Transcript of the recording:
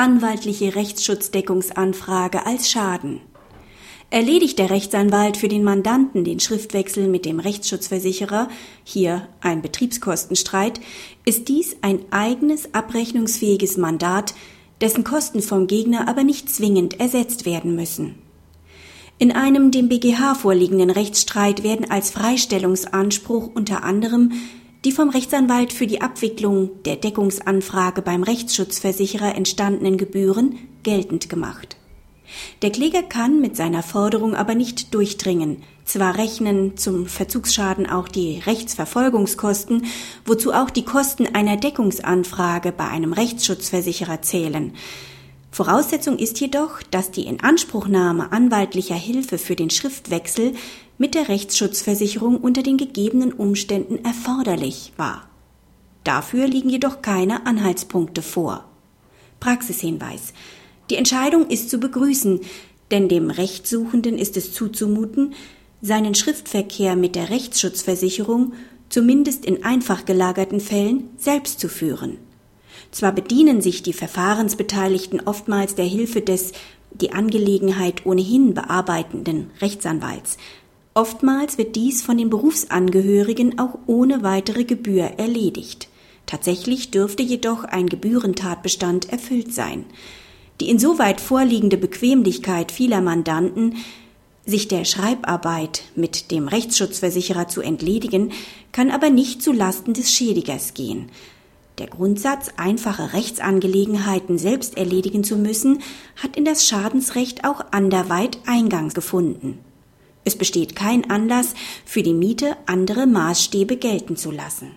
Anwaltliche Rechtsschutzdeckungsanfrage als Schaden. Erledigt der Rechtsanwalt für den Mandanten den Schriftwechsel mit dem Rechtsschutzversicherer, hier ein Betriebskostenstreit, ist dies ein eigenes abrechnungsfähiges Mandat, dessen Kosten vom Gegner aber nicht zwingend ersetzt werden müssen. In einem dem BGH vorliegenden Rechtsstreit werden als Freistellungsanspruch unter anderem die vom Rechtsanwalt für die Abwicklung der Deckungsanfrage beim Rechtsschutzversicherer entstandenen Gebühren geltend gemacht. Der Kläger kann mit seiner Forderung aber nicht durchdringen. Zwar rechnen zum Verzugsschaden auch die Rechtsverfolgungskosten, wozu auch die Kosten einer Deckungsanfrage bei einem Rechtsschutzversicherer zählen. Voraussetzung ist jedoch, dass die Inanspruchnahme anwaltlicher Hilfe für den Schriftwechsel mit der Rechtsschutzversicherung unter den gegebenen Umständen erforderlich war. Dafür liegen jedoch keine Anhaltspunkte vor. Praxishinweis. Die Entscheidung ist zu begrüßen, denn dem Rechtssuchenden ist es zuzumuten, seinen Schriftverkehr mit der Rechtsschutzversicherung zumindest in einfach gelagerten Fällen selbst zu führen. Zwar bedienen sich die Verfahrensbeteiligten oftmals der Hilfe des die Angelegenheit ohnehin bearbeitenden Rechtsanwalts, oftmals wird dies von den Berufsangehörigen auch ohne weitere Gebühr erledigt. Tatsächlich dürfte jedoch ein Gebührentatbestand erfüllt sein. Die insoweit vorliegende Bequemlichkeit vieler Mandanten, sich der Schreibarbeit mit dem Rechtsschutzversicherer zu entledigen, kann aber nicht zu Lasten des Schädigers gehen. Der Grundsatz, einfache Rechtsangelegenheiten selbst erledigen zu müssen, hat in das Schadensrecht auch anderweit Eingang gefunden. Es besteht kein Anlass, für die Miete andere Maßstäbe gelten zu lassen.